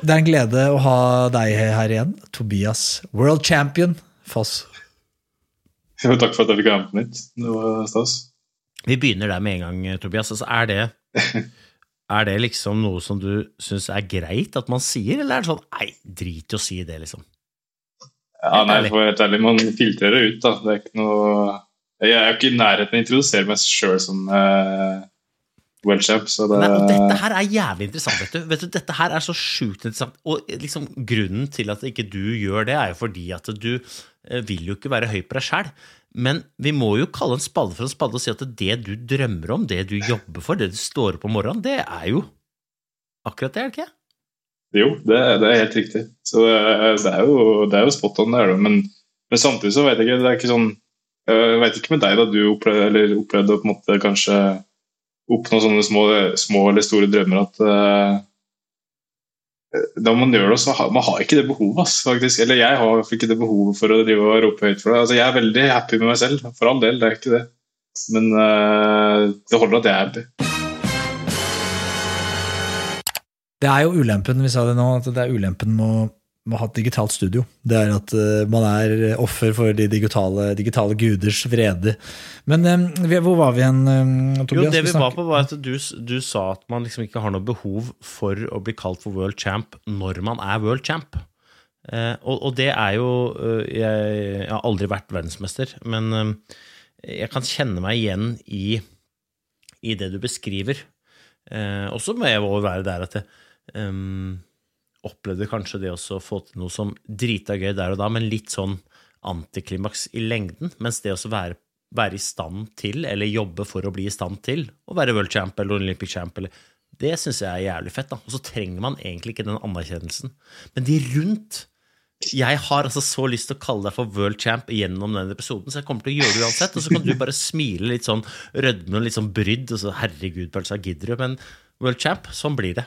Det er en glede å ha deg her igjen, Tobias. World champion, Foss. Jo, takk for at jeg fikk være med på nytt. Det var stas. Vi begynner der med en gang, Tobias. Altså, er, det, er det liksom noe som du syns er greit at man sier, eller er det sånn nei, drit i å si det, liksom? Ja, nei, for å være helt ærlig, man filtrerer ut, da. Det er ikke noe Jeg er jo ikke i nærheten av å introdusere meg sjøl som uh, world champ, så det Nei, dette her er jævlig interessant, vet du. Vet du dette her er så sjukt interessant. Og liksom, grunnen til at ikke du gjør det, er jo fordi at du eh, vil jo ikke være høy på deg sjæl. Men vi må jo kalle en spade for en spade og si at det du drømmer om, det du jobber for, det du står opp om morgenen, det er jo akkurat det, er det ikke? Jo, det, det er helt riktig. Så det, er, jo, det er jo spot on, det er det. Men, men samtidig så vet jeg ikke Det er ikke sånn Jeg vet ikke med deg, da du opplevde, eller opplevde på en måte kanskje oppnå sånne små, små eller store drømmer at uh, da man gjør det, så har man har ikke det behovet. Ass, faktisk. Eller jeg har ikke det behovet for å drive og rope høyt for det. Altså, jeg er veldig happy med meg selv, for all del. Det er ikke det. Men uh, det holder at jeg er happy. Det er jo ulempen, vi sa det nå, at det er ulempen med å, med å ha et digitalt studio. Det er at uh, man er offer for de digitale, digitale guders vrede. Men um, hvor var vi igjen, um, Tobias? Jo, det vi var på var at du, du, sa at man liksom ikke har noe behov for å bli kalt for world champ når man er world champ. Og, og, det er jo jeg, jeg, har aldri vært verdensmester, men jeg kan kjenne meg igjen i, i det du beskriver. og så må jeg være der at det, um, opplevde kanskje det også å få til noe som drita gøy der og da, men litt sånn antiklimaks i lengden. Mens det å være, være, i stand til, eller jobbe for å bli i stand til, å være world champ eller Olympic champ, eller, det syns jeg er jævlig fett. da. Og så trenger man egentlig ikke den anerkjennelsen. Men de rundt Jeg har altså så lyst til å kalle deg for world champ gjennom denne episoden, så jeg kommer til å gjøre det uansett. Og så kan du bare smile litt sånn rødme og litt sånn brydd, og så herregud, Pølsa, gidder du? Men world champ, sånn blir det.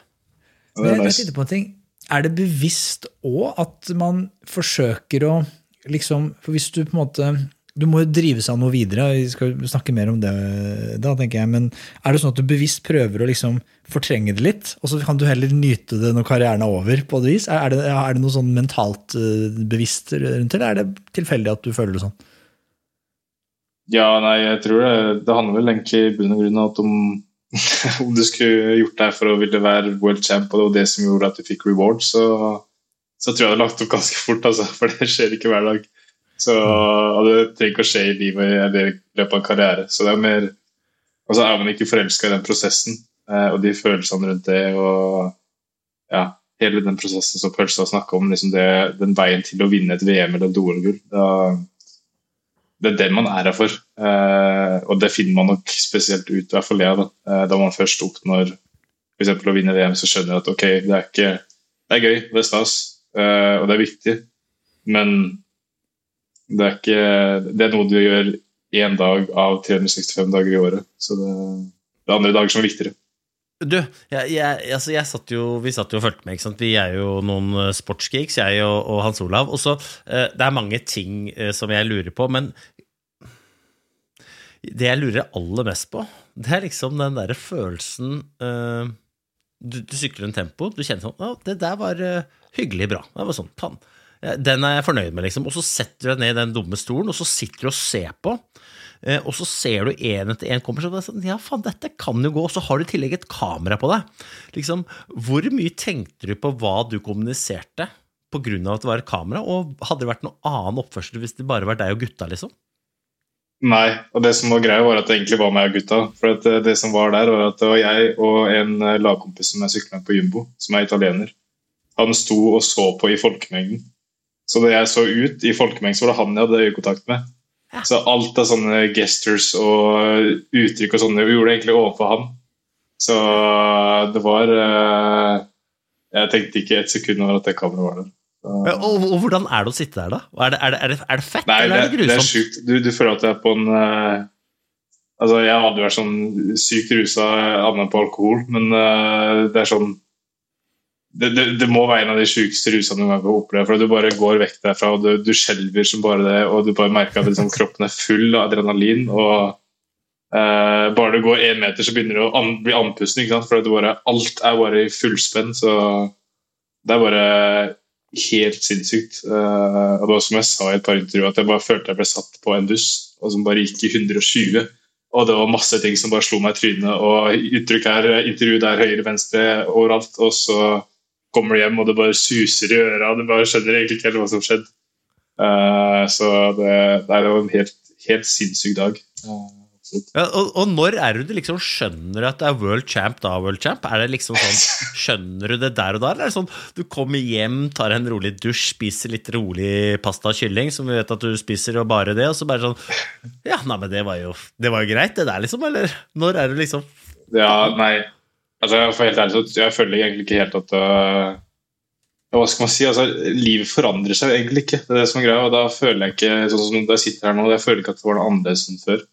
Men jeg, jeg på en ting. Er det bevisst òg at man forsøker å liksom For hvis du på en måte Du må jo drive seg av noe videre, vi skal snakke mer om det da, tenker jeg. Men er det sånn at du bevisst prøver å liksom fortrenge det litt, og så kan du heller nyte det når karrieren er over? på et vis? Er det, er det noe sånn mentalt bevisst rundt det, eller er det tilfeldig at du føler det sånn? Ja, nei, jeg tror det, det handler vel egentlig i bunn og grunn om om du skulle gjort det for å ville være world champ, og det var det som gjorde at du fikk reward, så, så tror jeg det hadde lagt opp ganske fort, altså, for det skjer ikke hver dag. Så, det trenger ikke å skje i livet eller i løpet av en karriere. Så det er mer Og så er man ikke forelska i den prosessen eh, og de følelsene rundt det. og ja, Hele den prosessen som Pølsa snakka om, liksom det, den veien til å vinne et VM eller et OL-gull. Det er den man er her for. Eh, og det finner man nok spesielt ut, i hvert fall jeg, da, eh, da man først oppnår f.eks. å vinne VM, så skjønner jeg at ok, det er, ikke, det er gøy, det er stas, eh, og det er viktig, men det er, ikke, det er noe du gjør én dag av 365 dager i året. Så det, det er andre dager som er viktigere. Du, jeg, jeg, altså jeg satt jo, vi satt jo og fulgte med. ikke sant? Vi er jo noen sportsgeeks, jeg og, og, Hans Olav. Og så, uh, Det er mange ting uh, som jeg lurer på, men det jeg lurer aller mest på, det er liksom den derre følelsen uh, du, du, sykler en tempo, du kjenner sånn Å, det der var hyggelig bra. Det var sånn, pann. Den er jeg fornøyd med, liksom. Og så setter du deg ned i den dumme stolen, og så sitter du og ser på. Uh, og så ser du én etter én kommer, så sånn, ja faen, dette kan jo gå. Og så har du i tillegg et kamera på deg. Liksom, Hvor mye tenkte du på hva du kommuniserte på grunn av at det var et kamera? Og hadde det vært noe annen oppførsel hvis det bare var deg og gutta, liksom? Nei, og det som var greia var at det egentlig var meg og gutta. For det, det, som var der, var at det var jeg og en eh, lagkompis som jeg sykla med på Jumbo, som er italiener. Han sto og så på i folkemengden. Så da jeg så ut i folkemengden, så var det han jeg hadde øyekontakt med. Ja. Så alt av sånne gestures og uttrykk og sånne vi gjorde egentlig overfor han. Så det var eh, Jeg tenkte ikke et sekund over at det kameraet var der. Og, og, Hvordan er det å sitte der, da? Er det, er det, er det fett, Nei, eller er det grusomt? Det er sjukt. Du, du, føler at du er på en uh, Altså, Jeg hadde vært sånn sykt rusa annet på alkohol, men uh, det er sånn det, det, det, må være en av de sjukeste rusene du har opplevd. For du bare går vekk derfra, og du, du skjelver som bare det, og du bare merker at liksom, kroppen er full av adrenalin. og uh, Bare du går én meter, så begynner du å an, bli andpusten. For bare, alt er bare i fullspenn. Så det er bare helt sinnssykt. Uh, og det var som jeg sa i et par intervjuer, at jeg bare følte jeg ble satt på en buss og som bare gikk i 120. Og det var masse ting som bare slo meg i trynet. Og uttrykk her, intervju der, høyre, venstre, overalt. Og så kommer du hjem, og det bare suser i øra. Du bare skjønner egentlig ikke helt hva som skjedde. Uh, så det, det er jo en helt, helt sinnssyk dag. Uh, ja, og, og, når er det du liksom skjønner at det er world champ da, world champ? Er det liksom sånn, Skjønner du det der og da, eller er det sånn du kommer hjem, tar en rolig dusj, spiser litt rolig pasta og kylling, som vi vet at du spiser, og bare det, og så bare sånn Ja, nei, men det var jo, det var jo greit, det der, liksom? Eller når er du liksom Ja, nei Altså, for helt ærlig, så jeg føler egentlig ikke helt at uh, Hva skal man si? altså, Livet forandrer seg egentlig ikke. Det er det som er greia. og Da føler jeg ikke sånn som jeg sitter her nå, jeg føler ikke at det var noe annerledes enn før.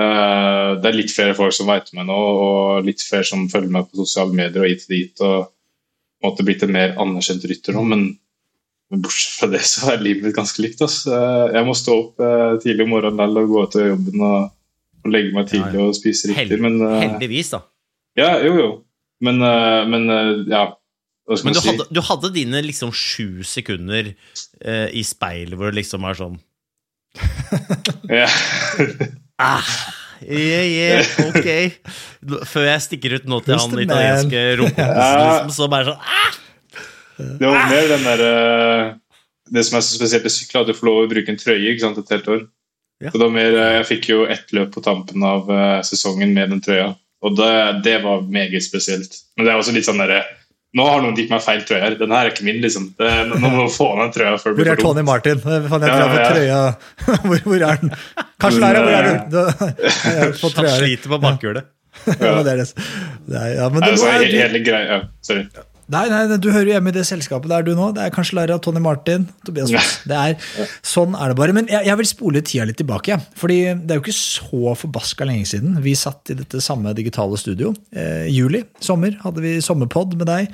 Uh, det er litt flere folk som veit meg nå, og litt flere som følger meg på sosiale medier og hit og dit. og måtte blitt en mer anerkjent rytter nå, men, men, bortsett fra det så er livet mitt ganske likt. Ass. Jeg må stå opp uh, tidlig om morgenen og gå til jobben og, og legge meg tidlig og spise riktig. Men, heldigvis, da. Ja, jo, jo. Men, men ja. Men du, si? hadde, du, hadde, dine liksom sju sekunder i speilet hvor det liksom er sånn Ja. Ah, yeah, yeah, ok. Før jeg stikker ut nå til han italienske romkompisen, så bare sånn ah! Det var mer den der, eh, Det som er så spesielt med sykkel, at du får lov å bruke en trøye ikke sant, et helt år. Ja. Så det var mer, eh, Jeg fikk jo ett løp på tampen av uh, sesongen med den trøya, og det, det, var meget spesielt. Men det er også litt sånn derre nå har noen gitt meg feil trøye her. Den her er ikke min, liksom. Det, nå må du få av den trøya før Hvor er Tony Martin? Jeg ja. jeg trøya hvor, hvor, er den? Kanskje der, hvor er du? Han sliter på bakhjulet. Ja. det er det. det er, ja, men det, altså, hele greia, ja, Sorry. Nei, nei, du hører jo hjemme i det selskapet der du nå. Det er kanskje Lara, Tony Martin, Tobias Foss. Er, sånn er det bare. Men jeg, jeg, vil spole tida litt tilbake. fordi det er jo ikke så forbaska lenge siden vi satt i dette samme digitale studio. Eh, juli, sommer, hadde vi sommerpod med deg.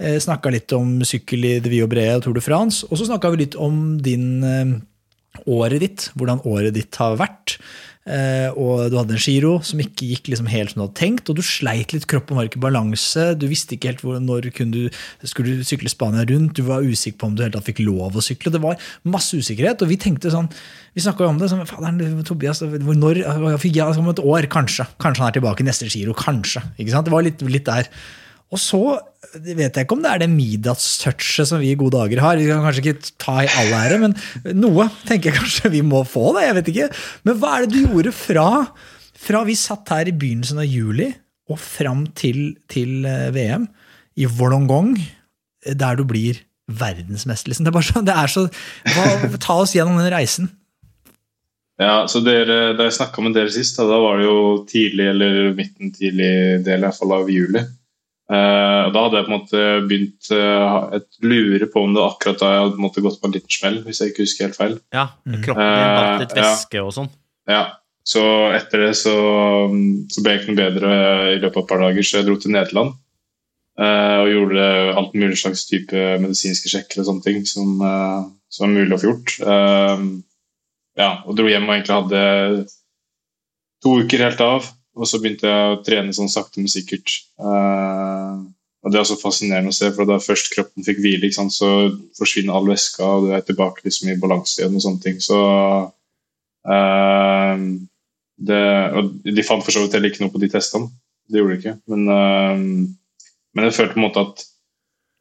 Eh, Snakka litt om sykkel i De Vie og Brede og Tour de France. Og så snakka vi litt om din eh, året ditt, hvordan året ditt har vært. Eh, og du hadde en giro som ikke gikk liksom helt som du hadde tenkt, og du sleit litt, kroppen var ikke i balanse. Du visste ikke helt hvor, når du, skulle du sykle Spania rundt, du var usikker på om du helt fikk lov å sykle. Det var masse usikkerhet, og vi tenkte sånn Vi snakka jo om det. sånn, Faderen, Tobias, når, Om et år, kanskje. Kanskje han er tilbake i neste giro. Kanskje. ikke sant? Det var litt, litt der. Og så vet jeg ikke om det er det Midas-touchet som vi i gode dager har. Vi kan kanskje ikke ta i all ære, men noe tenker jeg kanskje vi må få. det, jeg vet ikke. Men hva er det du gjorde fra, fra vi satt her i begynnelsen av juli og fram til, til eh, VM i Wollongong, der du blir verdensmester? Liksom. Det, er så, det er så, hva, Ta oss gjennom den reisen. Ja, så dere, Da jeg snakka med dere sist, da, da var det jo tidlig eller midten tidlig del i hvert fall av juli. Uh, da hadde jeg på en måte begynt uh, et lure på om det akkurat da jeg hadde måte, gått på en liten smell, hvis jeg ikke husker helt feil. Ja, mm. kroppen din uh, litt væske ja. og sånn. Ja. Så etter det så, så, ble jeg ikke noe bedre i løpet av et par dager, så jeg dro til Nederland. Uh, og gjorde alt mulig slags type medisinske sjekker og sånne ting som, som var mulig å få gjort. ja, og dro hjem og egentlig hadde to uker helt av. Og så begynte jeg å trene sånn sakte, men sikkert. Uh, Og Det er også fascinerende å se, for da først kroppen fikk hvile, så forsvinner all væska, og du er tilbake liksom i balanse igjen. og sånne ting. Så uh, det, og De fant for så vidt heller ikke noe på de testene, det gjorde de ikke. Men, uh, men jeg følte på en måte at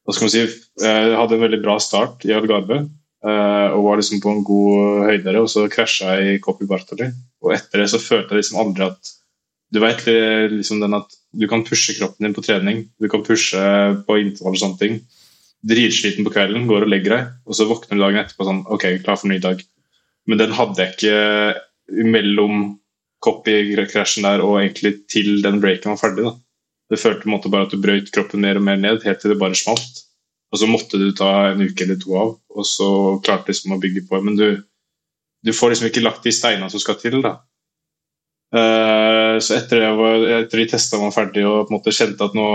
hva skal man si, jeg hadde en veldig bra start i Algarve. Og var liksom på en god høydere, og så krasja jeg i Coppi Bartoli. Og etter det så følte jeg liksom aldri at Du vet liksom den at du kan pushe kroppen din på trening, du kan pushe på intervall og sånne ting. Dritsliten på kvelden, går og legger deg, og så våkner du dagen etterpå sånn Ok, klar for ny dag. Men den hadde jeg ikke mellom copy-krasjen der og egentlig til den breaken var ferdig. da. Det følte på en måte bare at du brøyt kroppen mer og mer ned, helt til det bare smalt. Og så måtte du ta en uke eller to av, og så klarte liksom å bygge på. Men du, du får liksom ikke lagt de steinene som skal til. da. Uh, så etter, var, etter de testene var ferdig og på en måte kjente at nå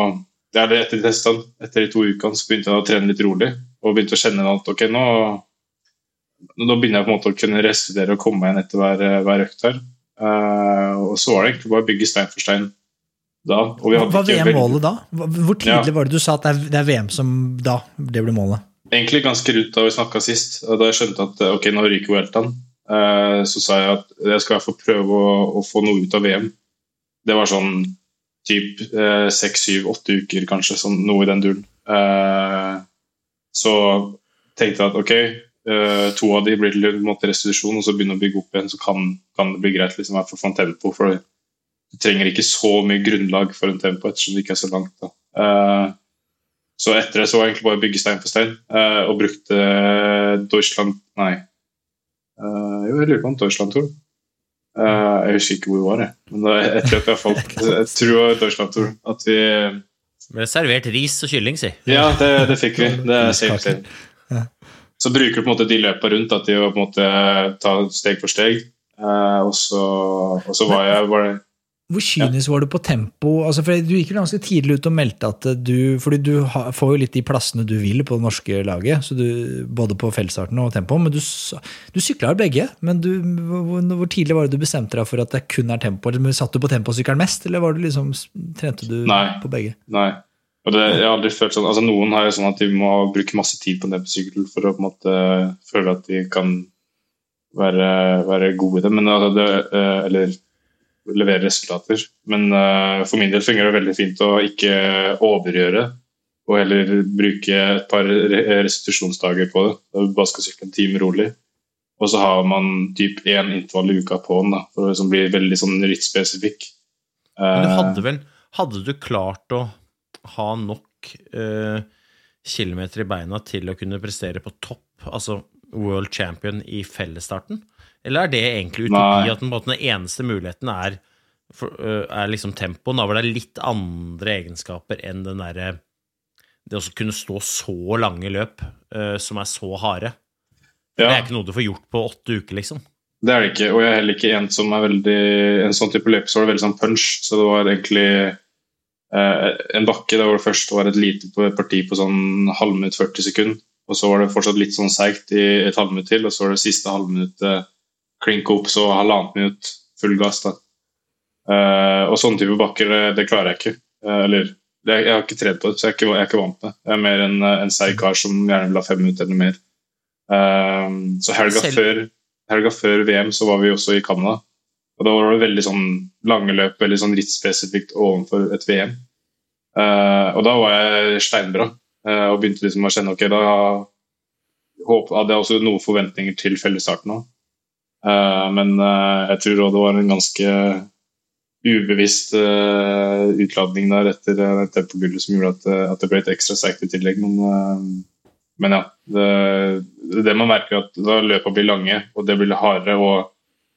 eller etter de testene, etter de to ukene, så begynte jeg å trene litt rolig. Og begynte å kjenne at ok, nå, nå begynner jeg på en måte å kunne restituere og komme igjen etter hver, hver økt her. Uh, og så var det egentlig bare å bygge stein for stein da. Hva var VM-målet da? Hvor tidlig ja. var det du sa at det er VM som da det ble målet? Egentlig ganske rundt da vi snakka sist. Da jeg skjønte at ok, nå ryker Weltan, så sa jeg at jeg skal i hvert fall prøve å, å, få noe ut av VM. Det var sånn typ uh, seks, syv, åtte uker, kanskje, sånn, noe i den duren. Uh, så tenkte jeg at ok, to av de blir til restitusjon, og så begynne å bygge opp igjen, så kan, kan det bli greit liksom, å få en tempo. for du trenger ikke så mye grunnlag for en tempo ettersom det ikke er så langt. Da. Så etter det så var jeg egentlig bare å bygge stein for stein, og brukte Deutschland Nei. Uh, jo, jeg lurer på om Deutschland Tour. jeg husker ikke hvor det var, jeg. Men da, tror at jeg falt Jeg tror det var Deutschland Tour. At vi Ble servert ris og kylling, si. Ja, det, det fikk vi. Det er safe, safe. Så bruker du på en måte de løpa rundt at de på en måte ta steg for steg. og, så, og så var jeg var det hvor kynisk var du på tempo? Altså, for Du gikk jo ganske tidlig ut og meldte at du fordi du får jo litt de plassene du vil på det norske laget, så du, både på feltstarten og tempo, men du, du sykla begge. Men du, hvor, hvor, tidlig var det du bestemte deg for at det kun er tempo? Eller Satt du på temposykkelen mest, eller var det liksom, trente du Nei. på begge? Nei. Og det, jeg har aldri følt sånn, altså Noen har jo sånn at de må bruke masse tid på nebbsykkel for å på en måte føle at de kan være, være gode i det. Men altså, det, eh, eller levere resultater. Men uh, for min del fungerer det veldig fint å ikke overgjøre, og heller bruke et par restitusjonsdager på det. Bare skal sykle en time rolig. Og så har man typ én intervall i uka på den, da, for som blir veldig sånn rittspesifikk. Men du eh, hadde vel Hadde du klart å ha nok uh, kilometer i beina til å kunne prestere på topp, altså world champion i fellesstarten? Eller er det egentlig utopi at den, den, eneste muligheten er, for, uh, er liksom tempoen, da hvor det er litt andre egenskaper enn den derre Det å kunne stå så lange løp uh, som er så harde. Ja. Det er ikke noe du får gjort på åtte uker, liksom. Det er det ikke, og jeg er heller ikke en som er veldig En sånn type løp så var det veldig sånn punch, så det var egentlig uh, en bakke der hvor det først var et lite parti på sånn halvminutt, 40 sekunder. Og så var det fortsatt litt sånn seigt i et halvminutt til, og så var det siste halvminuttet klinke opp så halvannet minutt full gass. da. Uh, og sånne type bakker, det, det klarer jeg ikke. Uh, eller det, jeg har ikke trent på det, så jeg er ikke, jeg er ikke vant med det. Jeg er mer en, en seig kar som gjerne vil ha fem minutter eller mer. Uh, så helga før, helga før, VM så var vi også i Canada. Og da var det veldig sånn lange løp, veldig sånn rittspesifikt overfor et VM. og da var jeg steinbra og begynte liksom å kjenne ok, da hadde jeg også noen forventninger til fellesstarten òg. Eh, men eh, jeg tror det var en ganske ubevisst uh, utladning der etter tempogullet som gjorde at, det ble et ekstra seigt i tillegg. Men, men ja. Det, det, man merker, at da løpene blir lange, og det blir hardere, og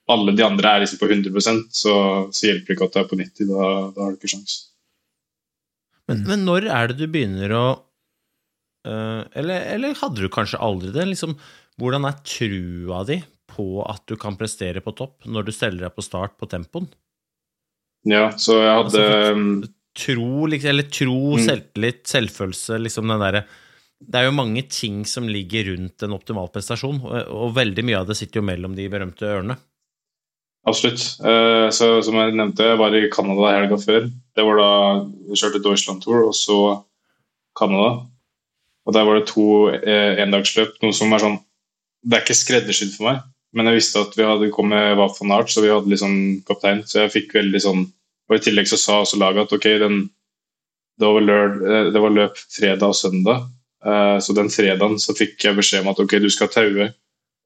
alle de andre er liksom på 100 så, så hjelper det ikke at du er på 90. Da, da har du ikke sjans. Men, men, når er det du begynner å eller, eller, hadde du kanskje aldri det? Liksom, hvordan er trua di på at du kan prestere på topp når du steller deg på start på tempoen. Ja, så jeg hadde altså, um, Tro, eller tro, mm. selvtillit, selvfølelse, liksom den derre Det er jo mange ting som ligger rundt en optimal prestasjon, og, veldig mye av det sitter jo mellom de berømte ørene. Absolutt. Uh, så som jeg nevnte, jeg var i Canada helga før. Det var da jeg kjørte Deutschland Tour, og så Canada. Og der var det to eh, endagsløp, noe som er sånn Det er ikke skreddersydd for meg, men jeg visste at vi hadde kommet Waf for Art, så vi hadde liksom kaptein, så jeg fikk veldig sånn Og i tillegg så sa også laget at ok, den, det, var lørd, eh, det var løp fredag og søndag, eh, så den fredagen så fikk jeg beskjed om at ok, du skal taue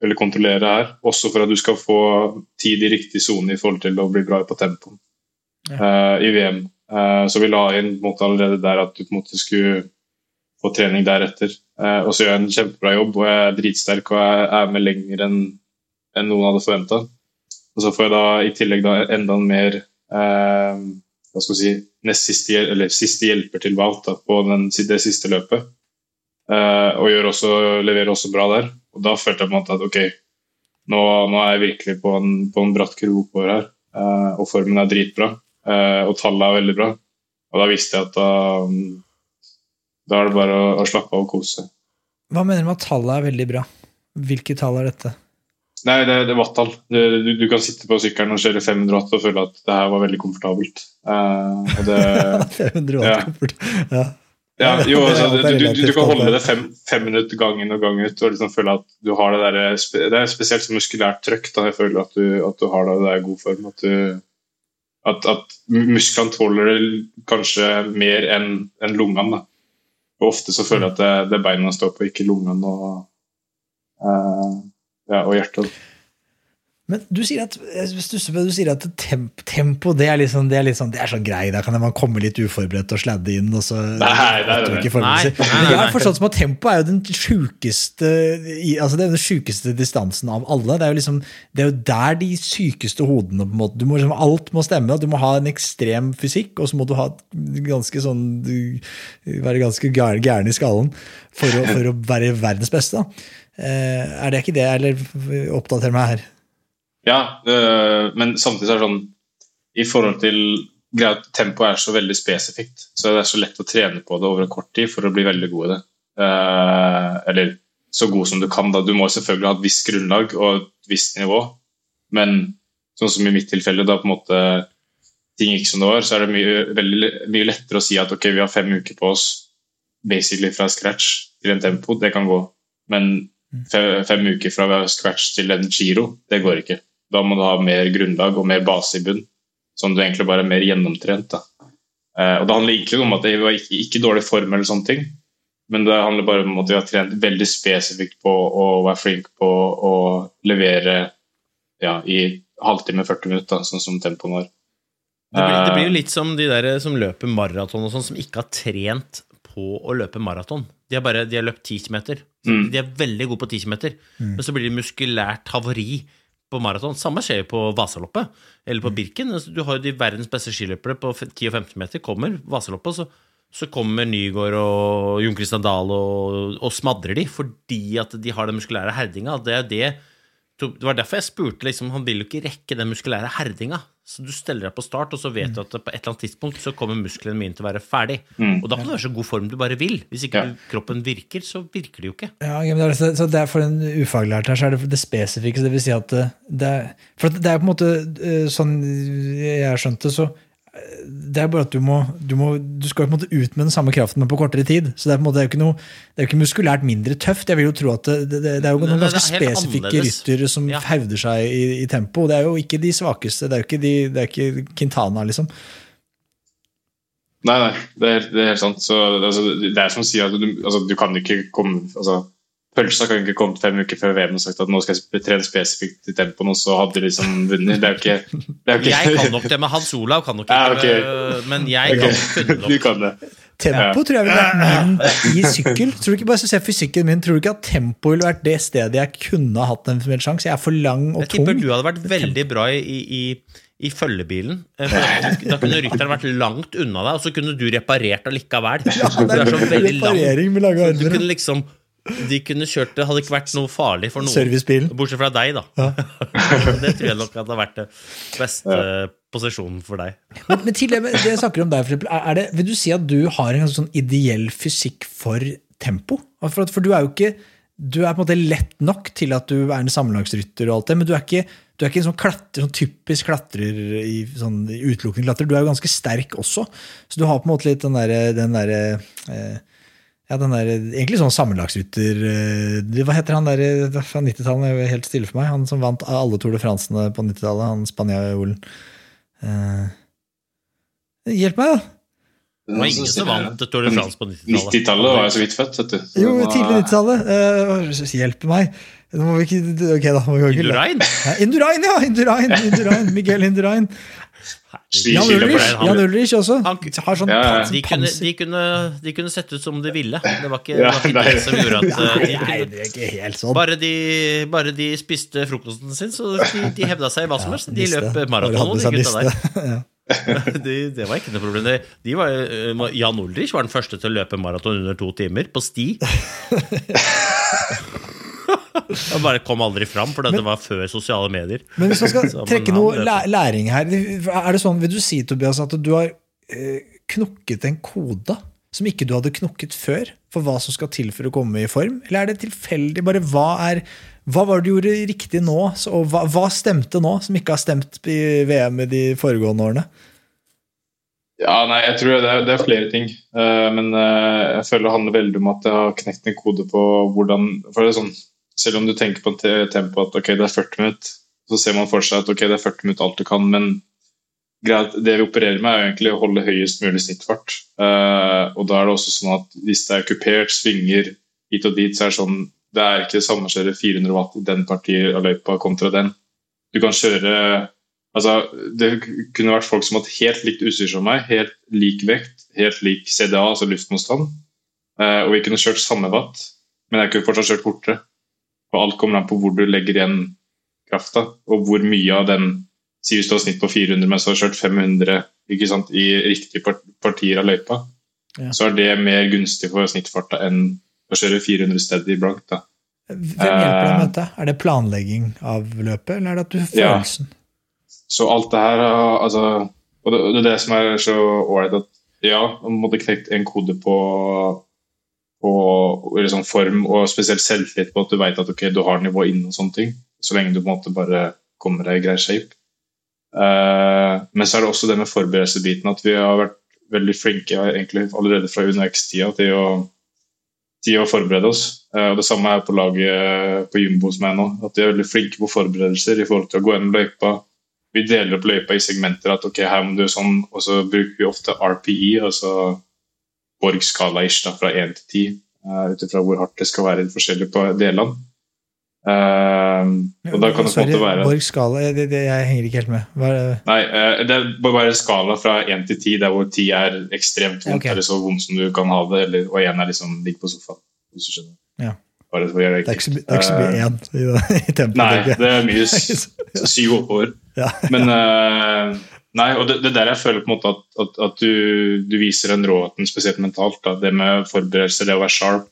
eller kontrollere her, også for at du skal få tid i riktig sone i forhold til å bli bra på tempoen uh, i VM. Så vi la inn måte, allerede der at du på en måte skulle få trening deretter. Og så gjør jeg en kjempebra jobb, og jeg er dritsterk og jeg er med lenger enn en noen hadde forventa. Og så får jeg da i tillegg da enda mer hva skal vi si, nest siste, eller siste hjelper til Wout på den, det siste løpet. og også, leverer også bra der. Og da følte jeg på en måte at ok, nå, nå er jeg virkelig på en, på en bratt kurve oppover her. Eh, og formen er dritbra. Uh, og tallet er veldig bra. Og da visste jeg at da, da er det bare å, å slappe av og kose. Hva mener du med at tallet er veldig bra? Hvilke tall er dette? Nei, det, det er wattall. Du, du, kan sitte på sykkelen og kjøre 500 watt og føle at det her var veldig komfortabelt. Uh, det, 500 watt ja. komfort. Ja. Ja, jo, altså, du, du, du, kan holde det fem, fem minutter inn og gang ut og liksom føle at du har det der, Det er spesielt muskulært trøkk. da Jeg føler at du, at du har det der i god form. At, du, at, at musklene tåler det kanskje mer enn en lungene. Og Ofte så føler jeg at det, det er beina står på, ikke lungene og, uh, ja, og hjertet. Men du sier at, du sier at temp, tempo det er, liksom, det, er liksom, det er sånn grei. Da kan man komme litt uforberedt og sladde inn. Og så, nei, det er det. Nei, nei, nei, Jeg har forstått som at tempo er jo den sjukeste altså det er den sjukeste distansen av alle. Det er jo liksom, det er jo der de sykeste hodene på en måte, du må liksom, Alt må stemme. Du må ha en ekstrem fysikk, og så må du ha ganske sånn, være ganske gæren i skallen for å, for å være verdens beste. Da. Eh, er det ikke det, eller oppdater meg her? Ja, øh, men samtidig er det sånn I forhold til at tempoet er så veldig spesifikt, så det er så lett å trene på det over en kort tid for å bli veldig god i det. Uh, eller så god som du kan. da. Du må selvfølgelig ha et visst grunnlag og et visst nivå, men sånn som i mitt tilfelle, da på en måte ting gikk som det var, så er det mye, veldig, mye lettere å si at ok, vi har fem uker på oss basically fra scratch til en tempo. Det kan gå. Men. Fem, fem uker fra scratch til en giro, det går ikke. Da må du ha mer grunnlag og mer base i bunn, sånn at du egentlig bare er mer gjennomtrent. Da. Eh, og Det handler ikke om at det var ikke, ikke dårlig form, eller sånne ting, men det handler bare om at vi har trent veldig spesifikt på å være flink på å levere ja, i halvtime, 40 minutter, sånn som tempoen var. Det blir, det blir, jo litt som de der som løper maraton, og sånn, som ikke har trent på å løpe maraton. De har bare de har løpt 10 km. Mm. De er veldig gode på 10 km, mm. men så blir det muskulært havari på maraton. Samme skjer jo på Vasaloppet eller på mm. Birken. Altså, du har jo de verdens beste skiløpere på 10 og 15 meter. Kommer Vasaloppet, så, så kommer Nygaard og Jon Christian Dahl og, og, smadrer de fordi at de har den muskulære herdinga. Det er det det var derfor jeg spurte. Liksom, han vil jo ikke rekke den muskulære herdinga. Så du steller deg på start, og så vet du at på et eller annet tidspunkt så kommer musklene mine til å være ferdig. Mm. Og da kan du være så god form du bare vil. Hvis ikke ja. kroppen virker, så virker det jo ikke. Ja, så det er For en ufaglært her så er det det spesifikke. Det vil si at det er, For det er på en måte eh, sånn jeg har skjønt det, så det er bare at du må, du må du skal på en måte ut med den samme kraften, men på kortere tid. Så det er, på en måte, det er jo ikke, noe, det er jo ikke muskulært mindre tøft. Jeg vil jo tro at Det, det, det er jo noen ganske spesifikke ryttere som ja. hevder seg i, i, tempo. Det er jo ikke de svakeste. Det er jo ikke, de, det er ikke Quintana, liksom. Nei, nei, det er, det er helt sant. Så, altså, det er som å si at du, altså, du kan ikke komme altså, Pølsa kan ikke komme fem uker før VM og sagt at nå skal jeg trene spesifikt i tempoen, og så hadde de liksom vunnet. Det er jo ikke, det er ikke Jeg kan nok det, men Hans Olav kan nok ikke ja, okay. men jeg okay. kan Du kan det. Tempo tror jeg ville vært min i sykkel. Tror du ikke bare se fysikken min, tror du ikke at tempo ville vært det stedet jeg kunne hatt en formell sjanse? Jeg er for lang og tung. Jeg tipper du hadde vært veldig bra i, i, i følgebilen. Eh, da kunne rytteren vært langt unna deg, og så kunne du reparert allikevel. Ja, det er, du er så veldig armer. Du kunne liksom de kunne kjørt det, hadde ikke vært noe farlig for noen. Bortsett fra deg, da. Ja. det tror jeg nok hadde vært det beste ja. posisjonen for deg. men, men tidligere, det jeg snakker om deg, Filipp, er det, vil du si at du har en sånn ideell fysikk for tempo? For, for, du er jo ikke du er på en måte lett nok til at du er en sammenlagsrytter, og alt det, men du er ikke, du er ikke en sånn, klatter, sånn typisk klatrer i sånn utelukkende klatrer. Du er jo ganske sterk også, så du har på en måte litt den derre der, eh, Ja, den der, Egentlig sånn sammenlagsrytter eh, Hva heter han der eh, fra 90-tallet? Det er Helt stille for meg. Han som vant alle Tour de Francene på 90-tallet. Han spanjolen. Eh, hjelp meg, da! Det var ingen som vant Tour de France på 90-tallet. 90-tallet var jeg så vidt født, vet du. Jo, tidlig 90-tallet. Eh, hjelp meg! Nå må vi ikke, ok da, må vi ikke Indurain? Ja, Indurain, ja! Indurain, Indurain, Miguel Indurain. Jan Ulrich, Jan Ulrich også. Han- Har sånn Ja, ja. De kunne, de, kunne, de kunne sett ut som de ville. Det var ikke, Ja, det, var ikke det som gjorde at uh, de Nei, det er ikke helt sånn. bare, de, bare de spiste frokosten sin, så de, de hevda seg i hva som helst. De løp maraton, de gutta der. De, det var ikke noe problem. De, de var, uh, Jan Ulrich var den første til å løpe maraton under to timer, på sti. Han bare kom aldri fram, for det var før sosiale medier. Men hvis man skal Så, trekke noe læ- læring her, er det sånn, vil du si Tobias, at du har knokket knukket en kode som ikke du hadde knukket før, for hva som skal til for å komme i form? Eller er det tilfeldig? Bare hva er hva var det du gjorde riktig nå, og hva, hva stemte nå, som ikke har stemt i VM i de foregående årene? Ja, nei, jeg tror det er, det er flere ting. Uh, men uh, jeg føler det handler veldig om at jeg har knekt en kode på hvordan for det er sånn, Selv om du tenker på tempoet tempo at ok, det er 40 minutter, så ser man for seg at ok, det er 40 minutter alt du kan, men det vi opererer med, er jo egentlig å holde høyest mulig snittfart. Uh, og da er det også sånn at hvis det er kupert, svinger hit og dit, så er det sånn Det er ikke det samme å kjøre 400 watt i den partiet av løypa kontra den. Du kan kjøre Altså, Det kunne vært folk som hadde helt likt utstyr som meg, helt lik vekt, helt lik CDA, altså luftmotstand. Eh, og vi kunne kjørt samme watt, men jeg kunne fortsatt kjørt fortere. Og alt kommer an på hvor du legger igjen krafta, og hvor mye av den Si hvis du har snitt på 400, men så har du kjørt 500 ikke sant, i riktige partier av løypa, Ja. så er det mer gunstig for snittfarta enn å kjøre 400 steady blankt. da. Hvem hjelper deg med dette? Er det planlegging av løpet, eller er det at du har Ja. Så alt det her er- altså, Og det, det er det som er så ålreit at ja, man måtte knekt en kode på, på liksom form og spesielt selvtillit på at du vet at okay, du har nivå inne og sånne ting. Så lenge du på en måte bare kommer deg i grei shape. Eh, men så er det også det med forberedelsesbiten at vi har vært veldig flinke egentlig allerede fra UNX-tida til, til å forberede oss. Eh, og Det samme er på laget på Jumbo som er nå. At de er veldig flinke på forberedelser i forhold til å gå gjennom løypa. Vi deler opp løypa i segmenter. at ok, her må du sånn, Og så bruker vi ofte RPE, altså Borg-skala-ish da, fra 1 til 10. Uh, Ut ifra hvor hardt det skal være i forskjellige på- delene. Uh, og da kan det på en måte være Borg Skala, det, det, jeg henger ikke helt med. Hva er det? Nei, uh, det er bare skala fra 1 til 10, der hvor 10 er ekstremt vondt, okay. eller så vondt som du kan ha det, eller, og 1 er liksom ligg på sofaen. Hvis du skjønner. Ja. Det Det er ikke så, det mye Eh, én i, det- i tempoet. Nei, det er mye syv oppover. Ja. Men eh, Nei, og det, det er der jeg føler på en måte at, at, at du, du viser den råheten, spesielt mentalt. Da. Det med forberedelser, det å være sharp.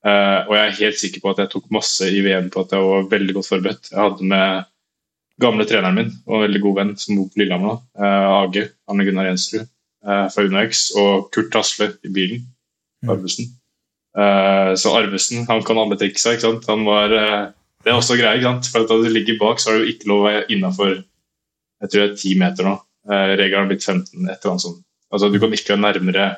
Uh, og jeg er helt sikker på at jeg tok masse i VM på at jeg var veldig godt forberedt. Jeg hadde med gamle treneren min og en veldig god venn som bor på Lillehammer uh, eh, Age, Anne Gunnar Jensrud uh, fra UnoX, og Kurt Hasle i bilen. Mm. Arvesen. Uh, så Arvesen han kan alle triksa. ikke sant? Han var, det er også greia. ikke sant? For at Da du ligger bak, så har du ikke lov å være innafor jeg tror det er 10 meter nå. Eh, regelen har blitt 15, et eller annet sånt. Altså, du kan ikke være nærmere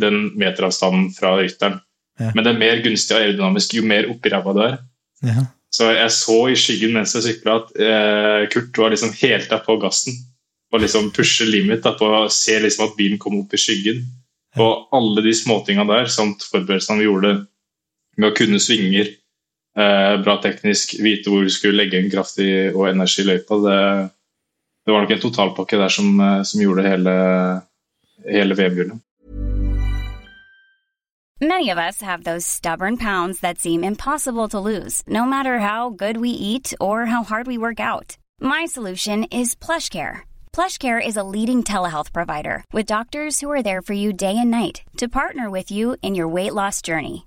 den meteravstanden fra rytteren. Ja. Men det er mer gunstig aerodynamisk jo mer oppi ræva du er. Ja. Så jeg så i skyggen mens jeg sykla at eh, Kurt var liksom helt der på gassen. Og liksom pushe limit da, på å se liksom at bilen kom opp i skyggen. Og alle de småtinga der, samt forberedelsene vi gjorde med å kunne svinger, eh, bra teknisk, vite hvor vi skulle legge en kraftig og energi i løypa, det, det var nok en totalpakke der som, eh, som gjorde hele, hele VM-gullet. Many of us have those stubborn pounds that seem impossible to lose, no matter how good we eat or how hard we work out. My solution is PlushCare. PlushCare is a leading telehealth provider with doctors who are there for you day and night to partner with you in your weight loss journey.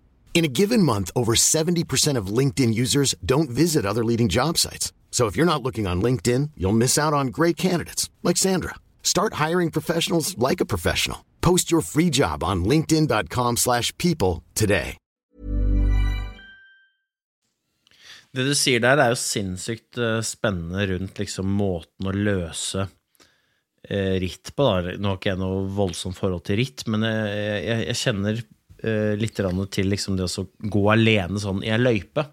In a given month, over 70% of LinkedIn users don't visit other leading job sites. So if you're not looking on LinkedIn, you'll miss out on great candidates like Sandra. Start hiring professionals like a professional. Post your free job on linkedin.com/people slash people today. Det du sier der, er jo sinnssykt eh, spennende rundt liksom måten å løse eh, ritt på. Da. Nå har ikke jeg noe voldsomt forhold til ritt, men jeg, jeg, jeg kjenner eh, litt til liksom det å gå alene sånn i ei løype.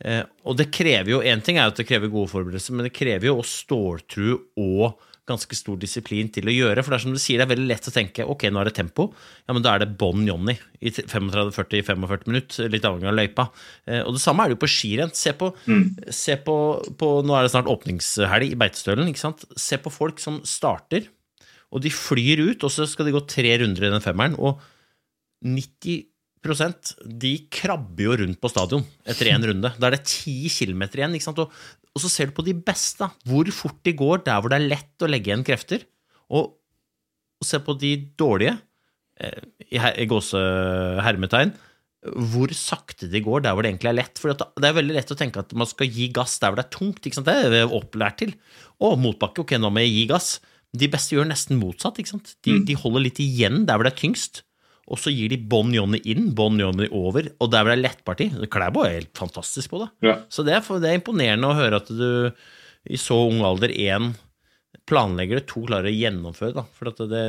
Eh, og det krever jo Én ting er at det krever gode forberedelser, men det krever jo også ståltru og ganske stor disiplin til å gjøre. For det er som du sier, det er veldig lett å tenke ok, nå er det tempo. Ja, men da er det bånn Johnny i 35-40-45 minutter, litt avhengig av løypa. Eh, og det samme er det jo på skirenn. Se på, se på, på Nå er det snart åpningshelg i Beitostølen. ikke sant? Se på folk som starter, og de flyr ut, og så skal de gå tre runder i den femmeren. og 90 de krabber jo rundt på stadion etter én runde. Da er det 10 km igjen. Og, og så ser du på de beste, hvor fort de går der hvor det er lett å legge igjen krefter. Og, og se på de dårlige, eh, i her- i gåsehermetegn, hvor sakte de går der hvor det egentlig er lett. For det er veldig lett å tenke at man skal gi gass der hvor det er tungt. ikke sant? Det er vi opplært til. Å, motbakke, ok, nå må jeg gi gass. De beste gjør nesten motsatt. ikke sant? De, de holder litt igjen der hvor det er tyngst. Og så gir de Bon Johnny inn, Bon Johnny over, og der blir det lettparti. Klæbo er helt fantastisk på det. Ja. Så det er, det er imponerende å høre at du i så ung alder én planlegger det, to klarer å gjennomføre. Da. For at det,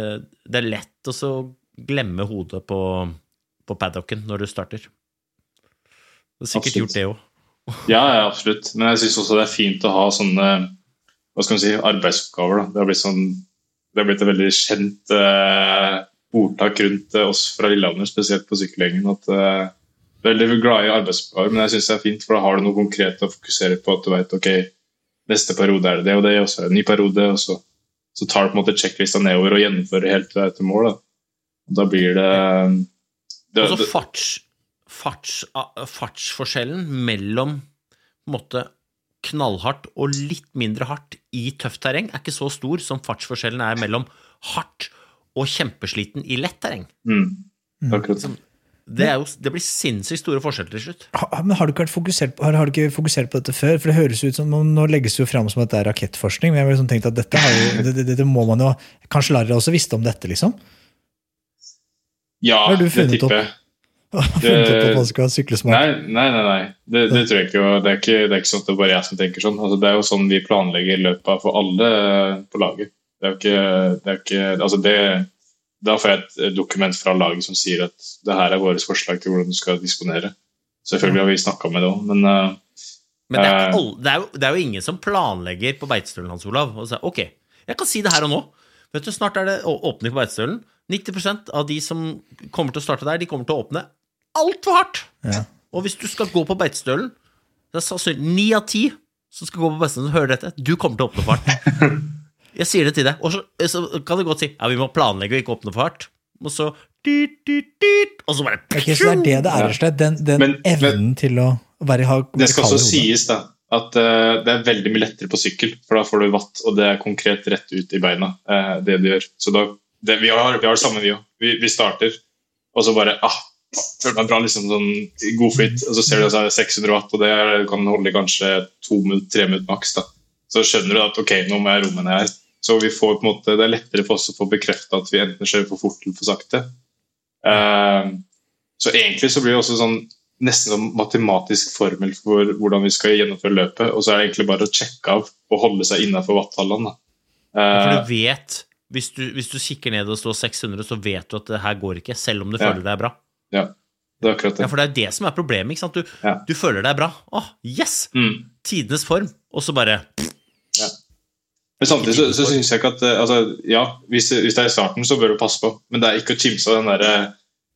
det er lett å så glemme hodet på, på paddocken når du starter. Du har sikkert Absolutt. gjort det òg. Ja, ja, absolutt. Men jeg syns også det er fint å ha sånne hva skal man si, arbeidsoppgaver. Da. Det har blitt, sånn, det har blitt et veldig kjent eh, ordtak rundt eh, oss fra Lillehammer, spesielt på sykkelgjengen. at uh, veldig glad i arbeidsoppgaver, men jeg synes det er fint, for da har du noe konkret å fokusere på. At du vet, ok, neste periode er det det og det, og så er det en ny periode. og så, så tar du på en måte sjekklista nedover og gjennomfører helt til, til mål. Da. Og da blir det, det, Og så farts, farts, fartsforskjellen mellom på en måte knallhardt og litt mindre hardt i tøft terreng er ikke så stor som fartsforskjellen er mellom hardt og kjempesliten i lett terreng. mm, akkurat. Det, er jo, det blir sinnssykt store forskjeller til slutt. Ha- Men har du, ikke vært fokusert på, har, har du ikke fokusert på dette før? For det høres ut som, Nå nå legges det jo fram som at det er rakettforskning, men jeg har liksom tenkt at dette, har jo, det, det, det må man jo Kanskje Larry også visste om dette, liksom? Ja, har du det tipper jeg. Funnet opp at man skal sykle smart? Nei, nei, nei. nei. Det, det tror jeg ikke. og Det er ikke, det er ikke sånn at det er bare jeg som tenker sånn. Altså, det er jo sånn vi planlegger løpet for alle på laget. Det er jo ikke, det er ikke altså det, Da får jeg et dokument fra laget som sier at det her er våre forslag til hvordan du skal disponere. Selvfølgelig har vi snakka med det òg, men uh, Men det er, Eh. ikke alle, det, er jo, det er jo ingen som planlegger på Beitostølen, Hans Olav. Og sier ok, jeg kan si det her og nå. Vet du, Snart er det åpning på Beitostølen. 90% av de som kommer til å starte der, de kommer til å åpne altfor hardt. Ja. Og hvis du skal gå på Beitostølen, det er sannsynlig ni av ti som skal gå på Beitostølen, hører dette. Du kommer til å åpne for hardt. Jeg sier det til deg. Og så, så kan du godt si ja, vi må planlegge å ikke åpne for hardt. Og så dit, dit, dit, Og så bare okay, så det er det det er, rett og slett. Den, den Men- men- evnen til å være, ha det skal også sies da, at uh, det er veldig mye lettere på sykkel, for da får du vatt, og det er konkret rett ut i beina. uh, det du gjør. Så da, det, vi, har, vi har det samme, vi òg. Vi, vi starter, og så bare ah, føler meg bra, liksom sånn i god flyt. Og så ser du at det er 600 watt, og det er, kan holde kanskje to minutter, tre minutter maks. da. Så skjønner du at ok, nå må jeg roe meg ned her. Så vi får måte, det er lettere for oss å få bekrefta at vi enten kjører for fort eller for sakte. Uh, så egentlig så blir det også sånn nesten sånn matematisk formel for hvordan vi skal gjennomføre løpet. Og så er det egentlig bare å sjekke av og holde seg innafor wattallene. da. For Eh, du vet hvis du, hvis du kikker ned og står 600, så vet du at det her går ikke, selv om du Ja. føler er bra. ja, det er akkurat det. Ja, For det er det som er problemet. ikke sant? Du, Ja. du føler er bra. Åh, yes! Mm. Tidenes form. Og så bare Men samtidig så, så syns jeg ikke at eh, altså, Ja, hvis, hvis det er i starten, så bør du passe på. Men det er ikke å kimse av den derre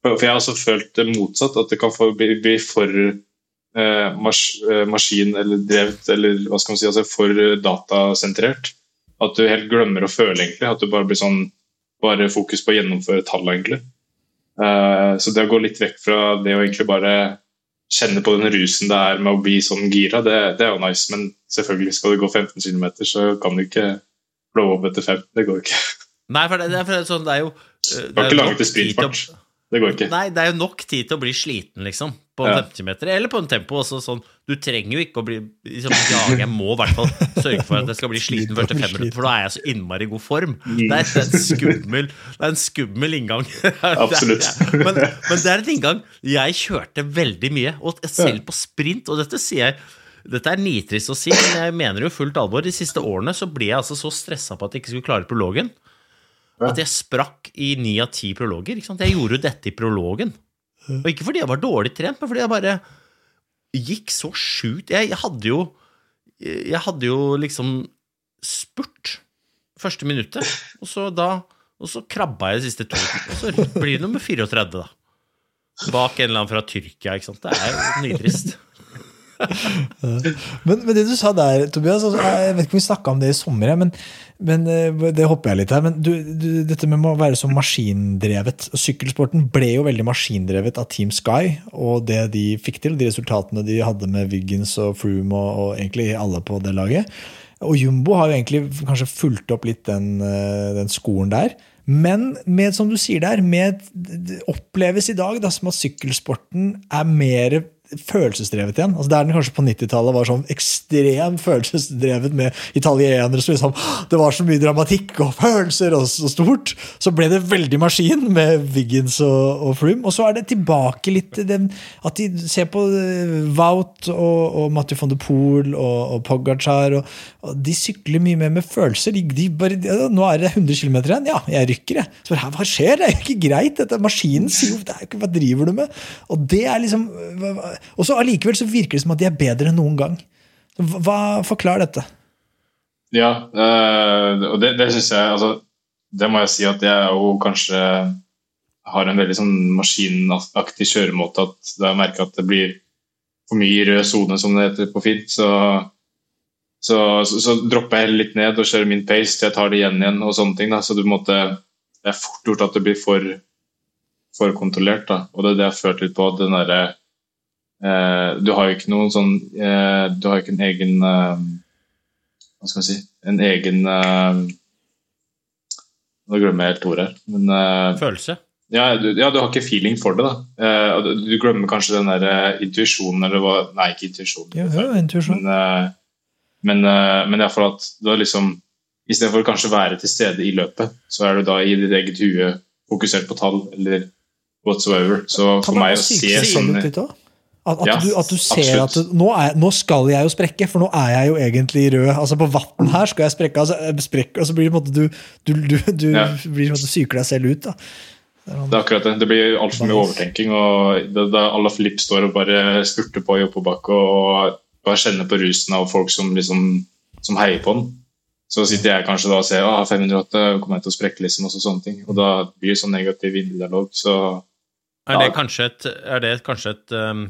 For for jeg har også følt det motsatt, at det kan få bli, bli for eh, mas, eh, maskin- eller drevet, eller hva skal man si, altså for eh, datasentrert. At du helt glemmer å føle, egentlig. At du bare blir sånn Bare fokus på å gjennomføre tall, egentlig. Eh, så det å gå litt vekk fra det å egentlig bare kjenne på den rusen det er med å bli sånn gira, det, det er jo nice. Men selvfølgelig skal du gå 15 km, så kan du ikke blå opp etter 15. Det går ikke. Nei, for det, det, er, for det, er sånn, det er jo eh, det er ikke laget til å- sprintfart. Det går ikke. Nei, det er jo nok tid til å bli sliten, liksom. På en Ja. 50 meter, eller på en tempo. Også, sånn, du trenger jo ikke å bli liksom, jage. Jeg må i hvert fall sørge for at jeg skal bli sliten første fem minutter, for da er jeg så innmari god form. Det er, en skummel Det er en skummel inngang. Absolutt. Men, men det er en inngang. Jeg kjørte veldig mye, og selv på sprint, og dette sier jeg dette er nitrist å si, men jeg mener jo fullt alvor. De siste årene så ble jeg altså så stressa på at jeg ikke skulle klare prologen, at jeg sprakk i ni av ti prologer. Jeg gjorde jo dette i prologen. Og ikke fordi jeg var dårlig trent, men fordi jeg bare gikk så sjukt Jeg hadde jo Jeg hadde jo liksom spurt første minuttet, og så da Og så krabba jeg de siste to, og så blir det nummer 34, da. Bak en eller annen fra Tyrkia, ikke sant. Det er jo nitrist. Men, men det du sa der, Tobias, altså, jeg vet ikke om vi snakka om det i sommer, men, men eh, det hopper jeg litt her. Men du, du, dette med å være så maskindrevet. Sykkelsporten ble jo veldig maskindrevet av Team Sky og det de fikk til, de resultatene de hadde med Wiggins og Froome og, og egentlig alle på det laget. Og Jumbo har jo egentlig kanskje fulgt opp litt den, eh, den skolen der. Men med, som du sier der, med, det oppleves i dag da, som at sykkelsporten er mer følelsesdrevet igjen. Altså Der den kanskje på 90-tallet var sånn ekstremt følelsesdrevet med italienere som liksom Det var så mye dramatikk og følelser og så stort. Så ble det veldig maskin med Wiggins og, og Froome. Og så er det tilbake litt den, at de ser på eh, Wout og, og Mathieu von de Poel og, og Pogacar. Og, og de sykler mye mer med følelser. De, de bare, ja, nå er det 100 km igjen. Ja, jeg rykker, jeg. Så bare, hva skjer? Det er jo ikke greit. Dette, maskinen sier jo Hva driver du med? Og det er liksom Og så allikevel så virker det som at de er bedre enn noen gang. Hva, forklarer Forklar dette. Ja, øh, og det, det syns jeg altså, Det må jeg si at jeg jo kanskje har en veldig sånn maskinaktig kjøremåte. At jeg merker at det blir for mye rød sone, som det heter på fint, så, så, så, så dropper jeg litt ned og kjører min pace til jeg tar det igjen igjen. og sånne ting da, så du måtte, Det er fort gjort at det blir for, for kontrollert. da, og Det er det jeg har følt litt på. at den eh, Du har jo ikke noen sånn eh, Du har jo ikke en egen eh, hva skal jeg si, en egen uh, Nå glemmer jeg helt ordet her. Men eh, Følelse. ja, du, ja, du har ikke feeling for det. da. Eh, du, du glemmer kanskje den der eh, intuisjonen eller hva Nei, ikke intuisjonen. Ja, jo, intuisjon. Men, eh, men, uh, men iallfall at du har liksom Istedenfor å kanskje være til stede i løpet, så er du da i ditt eget hue fokusert på tall eller whatsoever. Så for meg å se sånn At, at, Ja, du, at du ser absolutt. at du, nå, er, nå skal jeg jo sprekke, for nå er jeg jo egentlig rød. Altså På vann her skal jeg sprekke, altså, sprekke og så blir det på en måte du, du, du, du Ja. blir på en måte psyker deg selv ut. da. Det er akkurat det. Det blir altfor mye overtenking. og da, da Alla Filip står og bare spurter på i oppoverbakke og bare kjenner på rusen av folk som, liksom, som heier på den. Så sitter jeg kanskje da og ser ah, 508 kommer jeg til å sprekke, liksom, og så sånne ting. Og da blir det sånn negativ indredialog. Så Er det kanskje et, er det kanskje et um,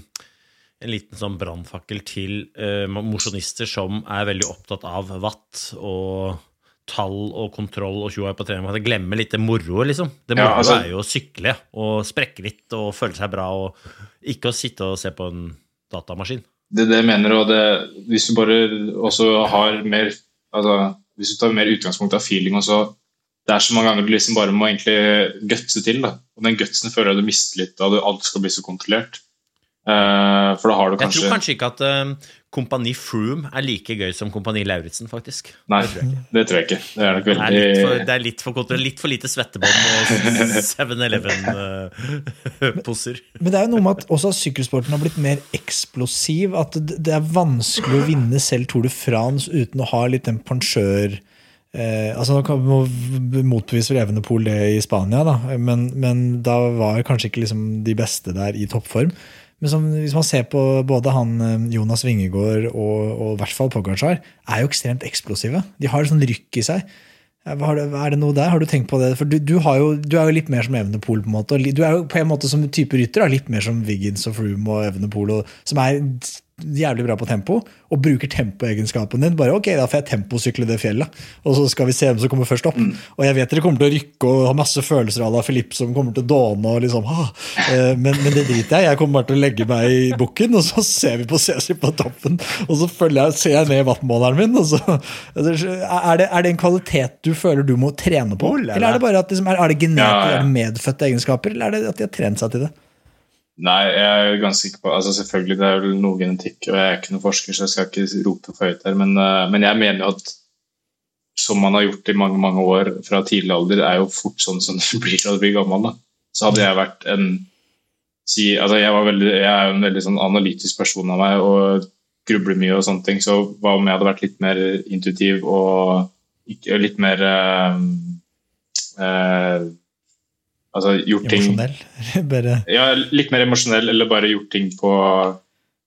en liten sånn brannfakkel til uh, mosjonister som er veldig opptatt av watt og tall og kontroll og tjoa på trening? At de glemmer litt det moroet, liksom. Det Ja, altså- er jo å sykle og sprekke litt og føle seg bra, og ikke å sitte og se på en datamaskin. det er det jeg mener, og det, hvis du bare også har mer altså, Hvis du tar mer utgangspunkt av feeling også Det er så mange ganger du liksom bare må egentlig gutse til. Da. Og den gutsen føler jeg du mister litt da du alt skal bli så kontrollert. Eh, for da har du Jeg tror kanskje ikke at uh, Kompani Froome er like gøy som Kompani Lauritzen, faktisk. Nei, det tror jeg ikke. det tror jeg ikke. Det er nok Det er litt for, er litt for, litt for lite svettebånd og 7-Eleven-poser. Men det er jo noe med at også sykkelsporten har blitt mer eksplosiv. At det det er vanskelig å vinne selv Tour de France uten å ha litt den pensjør eh, altså Nå må motbevise for Evenepool det i Spania, da, men, men da var kanskje ikke liksom de beste der i toppform. Men som, hvis man ser på både han eh, Jonas Wingegård og, og i hvert fall Pogacar, er jo ekstremt eksplosive. De har et sånn rykk i seg. Har det- Er det noe der? Har du tenkt på det? For du, du, jo, du er jo litt mer som Evenepool. på en måte. Du er jo på en måte som type rytter, litt mer som Wiggins og Froome og Evenepool, som er jævlig bra på tempo, og bruker tempoegenskapen din. Bare ok, da får jeg temposykle det fjellet, og så skal vi se hvem som kommer først opp. Og jeg vet dere kommer til å rykke og ha masse følelser à la Filip som kommer til å dåne og liksom ah, eh, men, men det driter jeg. Jeg kommer bare til å legge meg i bukken, og så ser vi på Cæsar på toppen. Og så følger jeg, ser jeg ned wattmåleren min. Og så, er, det, er det en kvalitet du føler du må trene på? Eller er det bare at liksom, er, det genetisk, er det medfødte egenskaper, eller er det at de har trent seg til det? Nei, jeg er ganske sikker på altså Selvfølgelig det er vel noe genetikk, og jeg er ikke noen forsker, så jeg skal ikke rope for høyt her, men, eh, men jeg mener jo at som man har gjort i mange mange år fra tidlig alder, er jo fort sånn som det blir når du blir gammel. da. Så hadde jeg vært en si, altså jeg, veldig, jeg er en veldig sånn analytisk person av meg og grubler mye og sånne ting, så hva om jeg hadde vært litt mer intuitiv og litt mer øh, eh, Altså gjort ting Emosjonell? Bare ja, litt mer emosjonell, eller bare gjort ting på,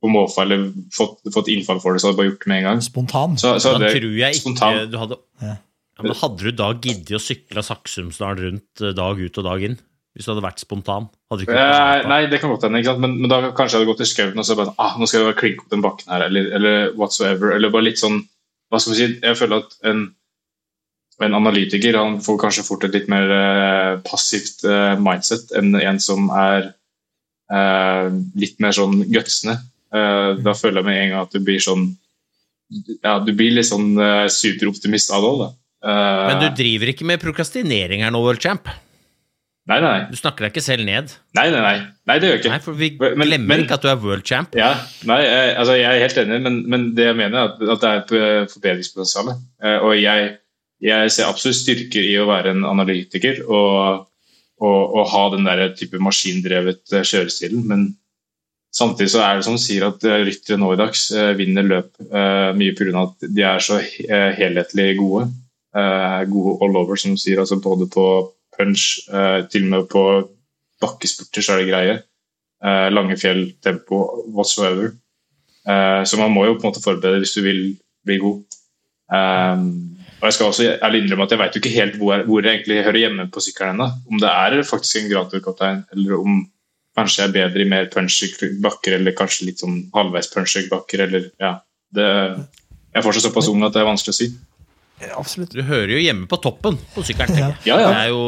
på måfå, eller fått, fått innfall for det, så hadde jeg bare gjort det med en gang. spontan? Så, så Da tror jeg ikke spontan. du hadde Ja. ja, men Hadde du da giddet å sykle Saksumsdalen rundt eh, dag ut og dag inn? Hvis du hadde vært spontan? Hadde ikke Eh, vært spontan? nei, det kan godt hende. Men, men da kanskje jeg hadde gått i skauen og så bare ah, nå skal jeg bare klinke opp den bakken her, eller, eller whatsoever. Eller bare litt sånn Hva skal vi si? Jeg føler at en, en analytiker han får kanskje fort et litt mer eh, passivt eh, mindset enn en som er eh, litt mer sånn gutsende. Da føler jeg med en gang at du blir sånn Ja, du blir litt sånn superoptimist av det òg, da. Men du driver ikke med prokrastinering her nå, World Champ? Nei, nei, nei. Du snakker deg ikke selv ned? Nei, nei, nei. nei det gjør jeg ikke. Nei, for vi Men- glemmer men- ikke at du er world champ. Ja, nei, jeg, altså jeg er helt enig, men, men det jeg mener er at, at det er et forbedringspotensial. Og jeg, jeg ser absolutt styrker i å være en analytiker og, og, og ha den der type maskindrevet eh, kjørestilen, men samtidig så er det som du sier at eh, ryttere nå i dags eh, vinner løp mye pga. at de er så helhetlig gode. Gode all over, som du sier, altså både på punch, til og med på bakkespurter så er det greie. Lange fjell, tempo, whatsoever. Så man må jo på en måte forberede hvis du vil bli god. Eh, og jeg skal også ærlig innrømme at jeg vet ikke helt hvor jeg, hvor jeg egentlig hører hjemme på sykkelen ennå. Om det er faktisk en gratorkaptein, eller om kanskje jeg er bedre i mer punch-bakker, eller kanskje litt sånn halvveis punch-bakker, eller ja. Det, jeg er fortsatt såpass ung at det er vanskelig å si. Absolutt. Du hører jo hjemme på toppen på sykkelen. Ja, ja. Det er jo,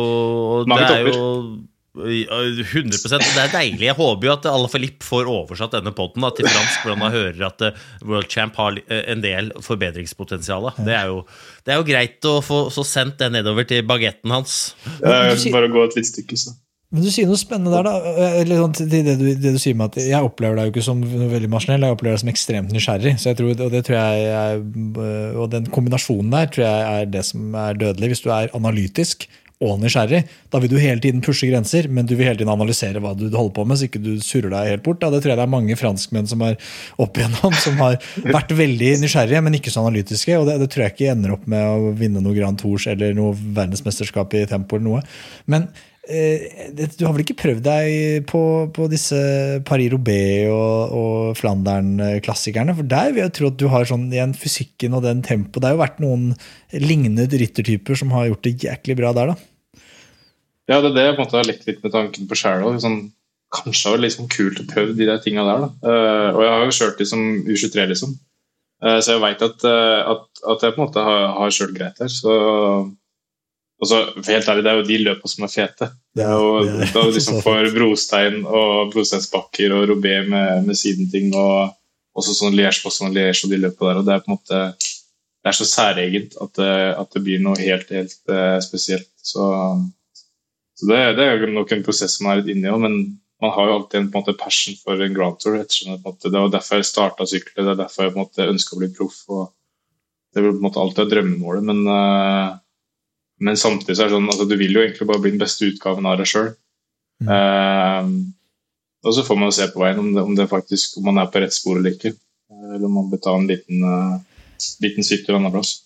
Mange det er topper. jo 100 og Det er deilig. Jeg håper jo at Ala Filip får oversatt denne poden til fransk, hvordan han hører at World Champ har en del forbedringspotensial. Det er jo, det er jo greit å få så sendt det nedover til bagetten hans. Ja, bare gå et lite stykke, så. Men du sier noe spennende der, da. Eller sånn til det du, det du sier med at Jeg opplever deg jo ikke som veldig maskinell, jeg opplever deg som ekstremt nysgjerrig. Så jeg tror, og, det tror jeg er, og den kombinasjonen der tror jeg er det som er dødelig. Hvis du er analytisk og nysgjerrig, da vil du hele tiden pushe grenser, men du vil hele tiden analysere hva du holder på med, så ikke du surrer deg helt bort. Ja, Det tror jeg det er mange franskmenn som er opp igjennom, som har vært veldig nysgjerrige, men ikke så analytiske. Og det, det tror jeg ikke ender opp med å vinne noe Grand Tours eller noe verdensmesterskap i tempo eller noe. Men eh, du har vel ikke prøvd deg på, på disse Paris-Roubais og, og Flandern-klassikerne? For der vil jeg tro at du har sånn igjen fysikken og den tempoet. Det har jo vært noen lignende ryttertyper som har gjort det jæklig bra der, da. Ja, det er det jeg på en måte har lekt litt med tanken på Sharrow. Sånn, kanskje det var liksom kult å prøve de der tinga der. Eh, og jeg har jo kjørt de som U23, liksom. Uh, så jeg veit at, uh, at, at jeg på en måte har, har kjørt greit der. Så og så, for helt ærlig, Det er jo de løpa som er fete. Det er jo, Det er- da liksom for brostein og brosteinsbakker og robé med, med sidenting og også sånn Liège på sånn Liège og de løpa der. og Det er på en måte det er så særegent at det, at det blir noe helt, helt spesielt. Så, så det, det er jo nok en prosess man er litt inne i men man har jo alltid en, på en måte, passion for en Grand Tour. ettersom måte, det var derfor jeg starta sykle, det er derfor jeg på en måte ønska å bli proff. Det vil på en måte alltid være drømmemålet, men, uh, men samtidig så er det sånn altså, du vil jo egentlig bare bli den beste utgaven av deg sjøl. og så får man se på veien om, det, om, det faktisk, om man er på rett spor eller ikke. Eh, Eller om man bør ta en liten, uh, liten sykkel en annen plass.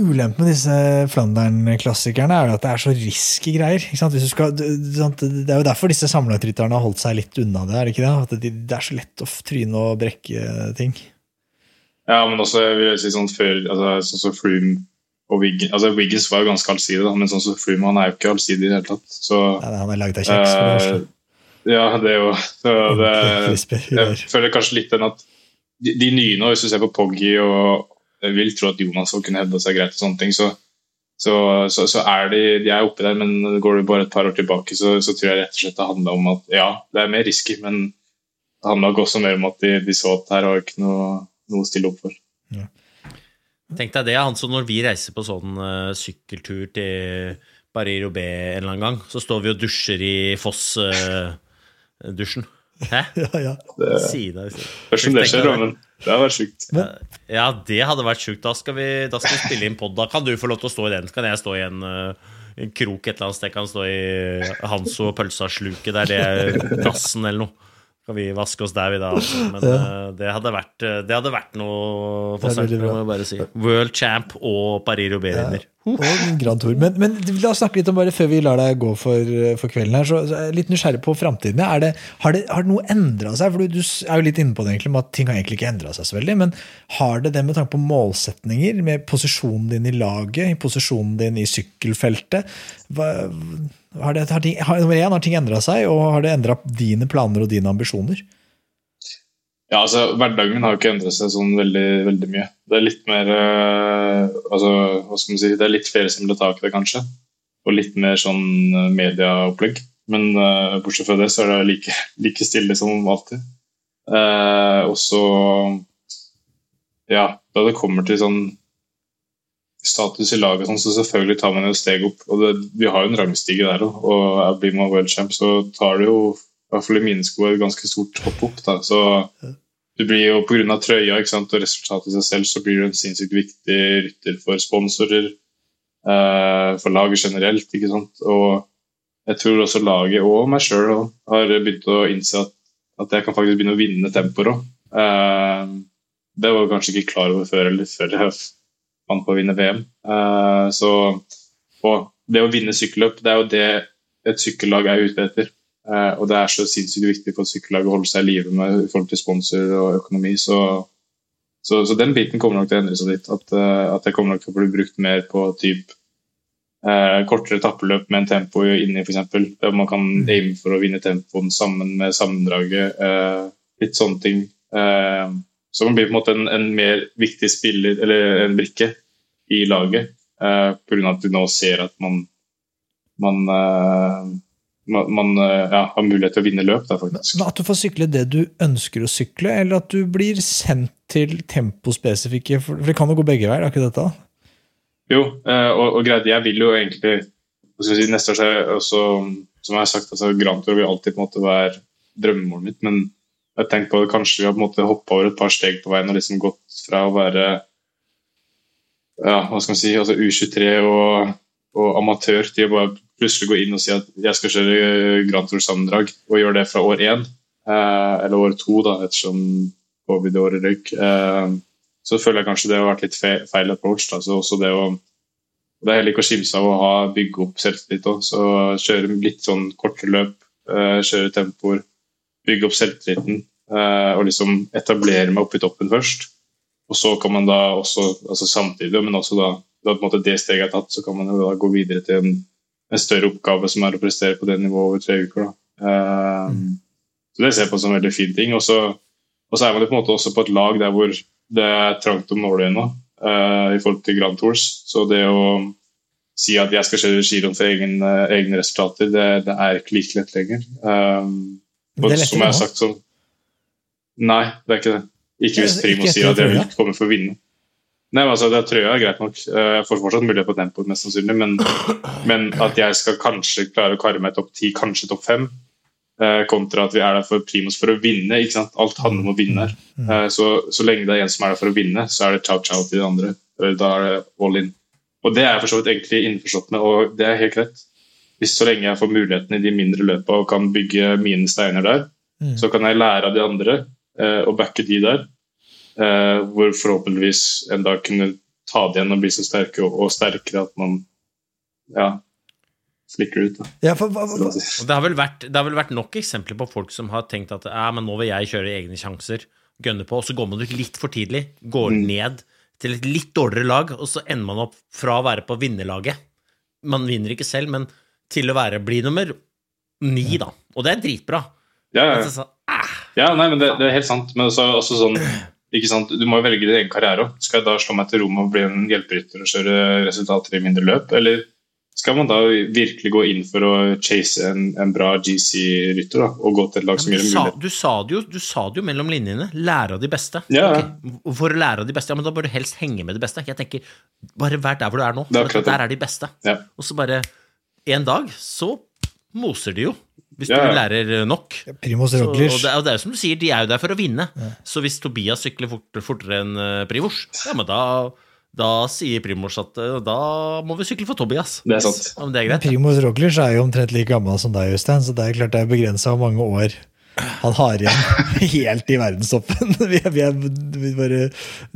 Ulempen med disse Flandern-klassikerne er jo at det er så risky greier. Skal, det er jo derfor disse samlerrytterne har holdt seg litt unna det. er det ikke det? At det, det er så lett å tryne og brekke ting. Ja, men også jeg vil si sånn før altså, sånn som Froome og Wiggins altså Wiggins var jo ganske allsidig, da, men sånn som Froome han er jo ikke allsidig i det hele tatt. Så Nei, han er laget av kjeks. første. Ja, det er jo så det, Jeg føler kanskje litt den at de, de nye nå, hvis du ser på Poggy og vil tro at Jonas også kunne hevda seg greit, og sånne ting, så, så, så, så er de, de er oppe der. Men går du bare et par år tilbake, så, så tror jeg rett og slett det handla om at ja, det er mer risky, men det handla også mer om at de, de, så at her har ikke noe, noe å stille opp for. Ja. Tenk deg det, han så når vi reiser på sånn uh, sykkeltur til Paris-Roubais en eller annen gang, så står vi og dusjer i Foss-dusjen. Uh, Hæ? Ja, ja. Det, Sida, Først som det skjer, men det hadde vært sjukt. Ja, det hadde vært sjukt. Da skal vi, da skal vi spille inn pod. Da kan du få lov til å stå i den. Så kan jeg stå i en, uh, en krok et eller annet sted. Kan stå i Hanso og pølsa-sluket der, det er dassen eller noe. Kan vi vaske oss der, vi da. Altså. Men ja. uh, det, hadde vært, det hadde vært noe for seg, må jeg bare si. World champ og Paris-Roubais-vinner. Og Grand Tour. Men, men, la oss snakke litt om bare før vi lar deg gå for, for kvelden her. Så, så er jeg litt nysgjerrig på framtiden. Har, det, har det noe endra seg? For du, du, er jo litt inne på det egentlig, med at ting har egentlig ikke endra seg så veldig. Men har det det med tanke på målsetninger, med posisjonen din i laget, i posisjonen din i sykkelfeltet? Hva, har, det, har, ting, har, har ting endra seg, og har det endra dine planer og dine ambisjoner? Ja, altså Hverdagen min har jo ikke endret seg sånn veldig, veldig mye. Det er litt mer øh, altså, hva skal man si, Det er litt flere som ble ta tak i det, kanskje. Og litt mer sånn uh, medieopplegg. Men øh, bortsett fra det så er det like, like stille som alltid. og så Ja, da det kommer til sånn status i laget, sånn, så selvfølgelig tar man jo steg opp. og det, Vi har jo en rangstige der òg, og blir man world champ, så tar det jo i hvert fall i mine sko et ganske stort hopp opp. Da. Så du blir jo Pga. trøya ikke sant, og resultatet i seg selv så blir du en sinnssykt viktig rytter for sponsorer, eh, for laget generelt. ikke sant, og jeg tror også laget og meg sjøl har begynt å innse at, at, jeg kan faktisk begynne å vinne tempoer òg. Eh, det var jeg kanskje ikke klar over før eller før jeg fant på å vinne VM. Eh, så, og det å vinne sykkelløp, det er jo det et sykkellag er ute etter. Uh, og det er så sinnssykt viktig for et sykkellag å holde seg i live med i forhold til sponsor og økonomi. Så, så, så, den biten kommer nok til å endre seg litt. At, uh, at det kommer nok til å bli brukt mer på typ uh, kortere tappeløp med en tempo inni, f.eks. Der man kan mm. aime for å vinne tempoen sammen med sammendraget. litt sånne ting. så man blir på en måte en, en, mer viktig spiller, eller en brikke, i laget. Uh, Pga. at du nå ser at man, man man eh, ja, har mulighet til å vinne løp. Da, faktisk. At du får sykle det du ønsker å sykle, eller at du blir sendt til tempospesifikke For det kan jo gå begge veier, er ikke dette? Jo, eh, og, og greit, jeg vil jo egentlig si, Neste år så er også, som jeg har sagt, altså, Grand Tour vil alltid på en måte være drømmemålet mitt, men jeg tenker på det, kanskje vi har på en måte hoppa over et par steg på veien og liksom gått fra å være ja, hva skal man si, altså U23 og, og amatør til å bare plutselig gå inn og si at jeg skal kjøre Grand Tour-sammendrag, og gjøre det fra år én, eh, eller år to, da, ettersom covid-året røyk, eh, så føler jeg kanskje det har vært litt feil approach. Da. Så også det å det er heller ikke å skimse av å ha, bygge opp selvtillit òg. Så kjøre litt sånn korte løp, eh, kjøre tempoer, bygge opp selvtilliten. Eh, og liksom etablere meg oppe i toppen først. Og så kan man da også, altså samtidig, men også da, da det steget er tatt, så kan man jo da gå videre til en en større oppgave som er å prestere på det nivået over tre uker. Uh, mm. Så Det ser jeg på som en veldig fin ting. Og så, er man på en måte også på et lag der hvor det er trangt om nåløyet uh, i forhold til Grand Tours. Så det å si at jeg skal kjøre giroen for egen, uh, egne resultater, det, det, er ikke like lett lenger. Um, og som jeg har sagt sånn Nei, det er ikke det. Ikke hvis Primo sier at jeg vil komme for å vinne. Nei, altså, det tror jeg er greit nok. Eh, jeg får fortsatt mulighet på tempoet, mest sannsynlig. Men, men, at jeg skal kanskje klare å karre meg topp ti, kanskje topp fem, eh, kontra at vi er der for primus for å vinne. ikke sant? Alt handler om å vinne her. Mm. Eh, så, så lenge det er en som er der for å vinne, så er det chow-chow til de andre. Da er det all in. Og det er jeg for så vidt egentlig innforstått med, og det er helt greit. Hvis så lenge jeg får muligheten i de mindre løpa og kan bygge mine steiner der, mm. så kan jeg lære av de andre og backe de der. Eh, hvor forhåpentligvis en dag kunne ta det igjen og bli så sterke og, og sterkere at man ja, flikker ut. Ja, for, hva, hva, det, har vært, det, har vel vært, nok eksempler på folk som har tenkt at ja, men nå vil jeg kjøre egne sjanser, gønne på, og så går man ut litt for tidlig, går mm. ned til et litt dårligere lag, og så ender man opp fra å være på vinnerlaget. Man vinner ikke selv, men til å være bli nummer ni, da. Og det er dritbra. Ja, ja. Så, ah. Ja nei, men det, det, er helt sant. Men også, også sånn? Du må jo velge din egen karriere òg. Skal jeg da slå meg til ro med å bli en hjelperytter og kjøre resultater i mindre løp, eller skal man da virkelig gå inn for å chase en, en bra GC-rytter og gå til et lag som du, gir en mulighet? du, sa det jo, du sa det jo mellom linjene. Lære av de beste. Ja, ja. For å lære av de beste, ja, men da bør du helst henge med de beste. Jeg tenker, Bare vær der hvor du er nå. Er der er de beste. Ja. Og så bare En dag så moser de jo. Hvis Ja, ja. du lærer nok. Primus Roglic. det, er- og det er jo som du sier, de er jo der for å vinne. Så hvis Tobias sykler fort, fortere enn Primus, ja, men da, da sier Primus at eh, da må vi sykle for Tobias. Det er sant. Ja, men det er greit. Primus Roglic er jo omtrent like gammel som deg, Øystein, så det er klart det er begrensa hvor mange år han har igjen helt i verdenstoppen. Vi, vi, er, vi bare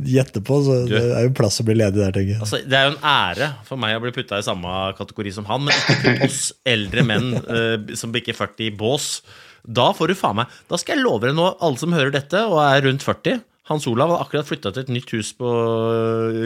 gjetter på, så det er jo plass å bli ledig der, tenker jeg. Altså, det er jo en ære for meg å bli putta i samme kategori som han, men ikke putt oss eldre menn uh, som bikker 40 i bås. Da får du faen meg Da skal jeg love deg nå, alle som hører dette og er rundt 40 Hans Olav har akkurat flytta til et nytt hus på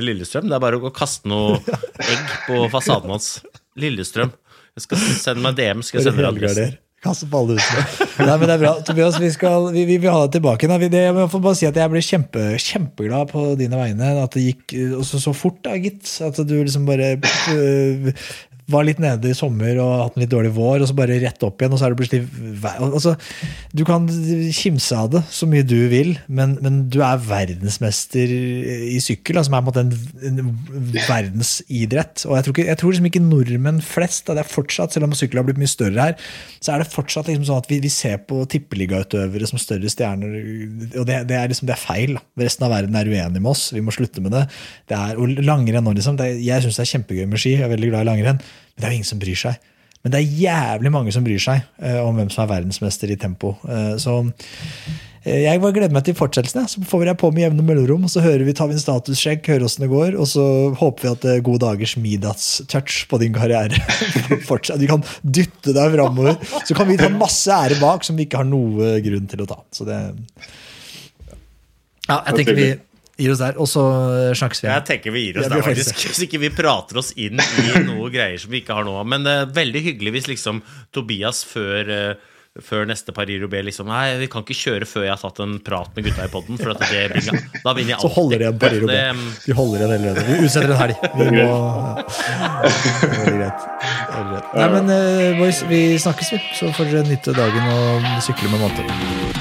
Lillestrøm. Det er bare å gå og kaste noe egg på fasaden hans. Lillestrøm. Jeg skal sende meg DM. Skal jeg sende deg adressen. Kaste på alle husene. Nei, men det er bra. Tobias, vi, skal, vi, vi vil ha deg tilbake. Da. Jeg må bare si at jeg ble kjempe, kjempeglad på dine vegne. At det gikk øh, også så fort, da, gitt. At du liksom bare øh, var litt nede i sommer og hatt en litt dårlig vår, og så bare rett opp igjen, og så er det plutselig altså, Du kan kimse av det så mye du vil, men, men du er verdensmester i sykkel, som altså, er på en en, en verdensidrett. Og jeg tror, ikke, jeg tror liksom ikke nordmenn flest, da, det er fortsatt, selv om sykkel har blitt mye større her, så er det fortsatt liksom sånn at vi, vi ser på tippeligautøvere som større stjerner, og det, det, er liksom, det er feil. Da. Resten av verden er uenig med oss, vi må slutte med det. det er, og langrenn nå, liksom, det, jeg syns det er kjempegøy med ski, jeg er veldig glad i langrenn, men det er jo ingen som bryr seg. Men det er jævlig mange som bryr seg eh, om hvem som er verdensmester i tempo. Eh, så eh, jeg bare gleder meg til fortsettelsen. Ja. Så får jeg på med jevne mellomrom, og så hører vi, tar vi en statussjekk, hører åssen det går, og så håper vi at det er gode dagers Midas-touch på din karriere fortsatt. Du kan dytte deg framover. Så kan vi ta masse ære bak som vi ikke har noe grunn til å ta. Så det Ja, jeg tenker vi gir oss der, og så snakkes vi Jeg tenker vi gir oss der, faktisk. Hvis ikke vi prater oss inn i noe greier som vi ikke har nå. Men det er veldig hyggelig hvis liksom Tobias før, eh, før neste Paris-Roubais liksom Nei, vi kan ikke kjøre før jeg har tatt en prat med gutta i poden, for at det blir, da vinner jeg alltid. Så holder igjen Paris Det- Vi holder igjen hele tiden. Vi utsetter en helg. Vi må. Det er greit. Nei, men eh, boys, vi snakkes, vi. Så får dere nytte dagen og sykle med måte.